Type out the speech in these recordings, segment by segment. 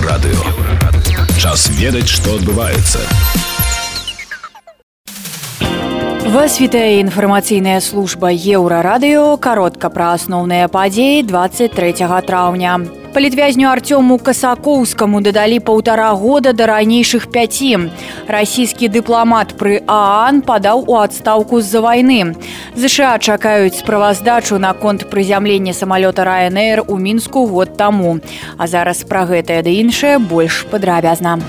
еўрарадыо час ведаць што адбываецца вас вітае інфармацыйная служба еўрарадыо каротка пра асноўныя падзеі 23 траўня палітвязню артёму касакоўскаму дадалі паўтара года да ранейшых пяці расійскі дыпламат пры аан падаў у адстаўку з-за вайны ЗША чакаюць справаздачу наконт прызямлення самалёта райнер у мінску год таму а зараз пра гэтае ды іншае больш падрабязна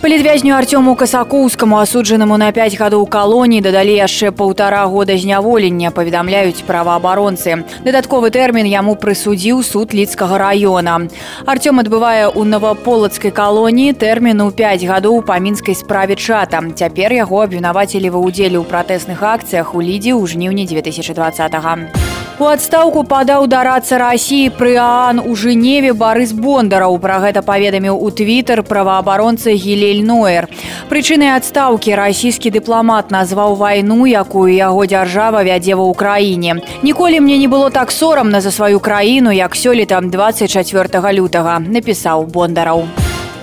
палітвязню артёму касакоўскаму асуджанаму на 5 гадоў калоніі дадалі яшчэ паўтара года зняволення паведамляюць праваабаронцы дадатковы тэрмін яму прысудзіў суд лідскага раёна артём адбывае ў наваполацкай калоніі тэрміну 5 гадоў па мінскай справе чата. Цяпер яго абвінавацілі ва ўдзеле ў пратэсных акцыях у лідзе ў жніўні 2020 -го. У адстаўку падаў дарацца рассіі пры аан у жэневе барыс бондараў. Пра гэта паведаміў у твиттер праваабаронцы гілель ноер. Прычынай адстаўкі расійскі дыпламат назваў вайну якую яго дзяржава вядзе ва ўкраіне. Ніколі мне не было так сорамна за сваю краіну як сёлета 24 лютага напісаў бондараў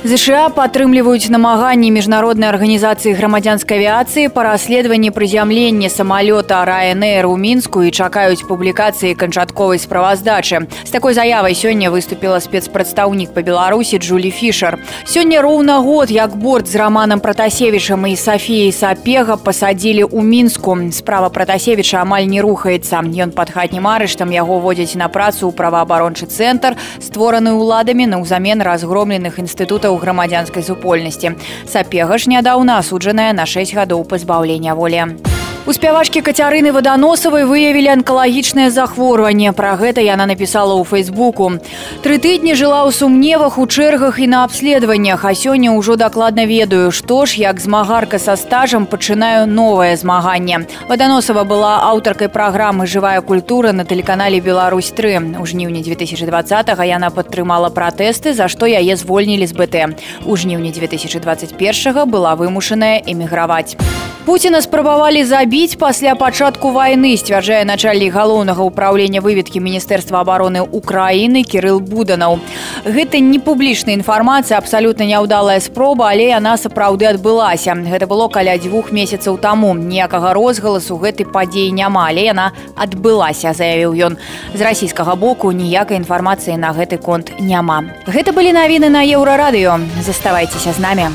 ЗША падтрымліваюць намаганні міжнароднай арганізацыі грамадзянскай авіяцыі па расследаванні прызямлення самалёта райнер у мінску і чакаюць публікацыі канчатковай справаздачы. З такой заявай сёння выступіла спецпрадстаўнік па беларусі джулі фішер сёння роўна год як борт з раманам пратасевічам і сафіяй сапега пасадзілі ў мінску. Справа пратасевіча амаль не рухаецца. Ён пад хатнім арыштам яго водзяць на працу ў праваабарончы цэнтр створаны ўладамі на ўзамен разгромленых інстытутаў інстытутаў грамадзянскай супольнасці. Сапега ж нядаўна асуджаная на 6 гадоў пазбаўлення волі. У спявачкі кацярыны ваданосавай выявілі анкалагічнае захворванне. Пра гэта яна напісала ў фейсбуку. Тры тыдні жыла ў сумневах у чэргах і на абследаваннях, а сёння ўжо дакладна ведаю, што ж як змагарка са стажам пачынаю новае змаганне. Ваданосава была аўтаркай праграмы жывая культура на тэлеканале Беларусь 3. У жніўні 2020 яна падтрымала пратэсты, за што яе звольнілі з БТ. У жніўні 2021 была вымушаная эміграваць. Пуціна спрабавалі забіць пасля пачатку вайны сцвярджае начальнік галоўнага ўправлення выведкі міністэрства обороны Украіны кирилл буданаў. Гэта не публічная інфармацыя абсалютна няўдалая спроба але яна сапраўды адбылася. Гэта было каля дзвюх месяцаў таму. Ніякага розгаласу гэтай падзеі няма але яна адбылася заявіў ён. З расійскага боку ніякай інфармацыі на гэты конт няма. Гэта былі навіны на еўрарадыё. Заставайцеся з намі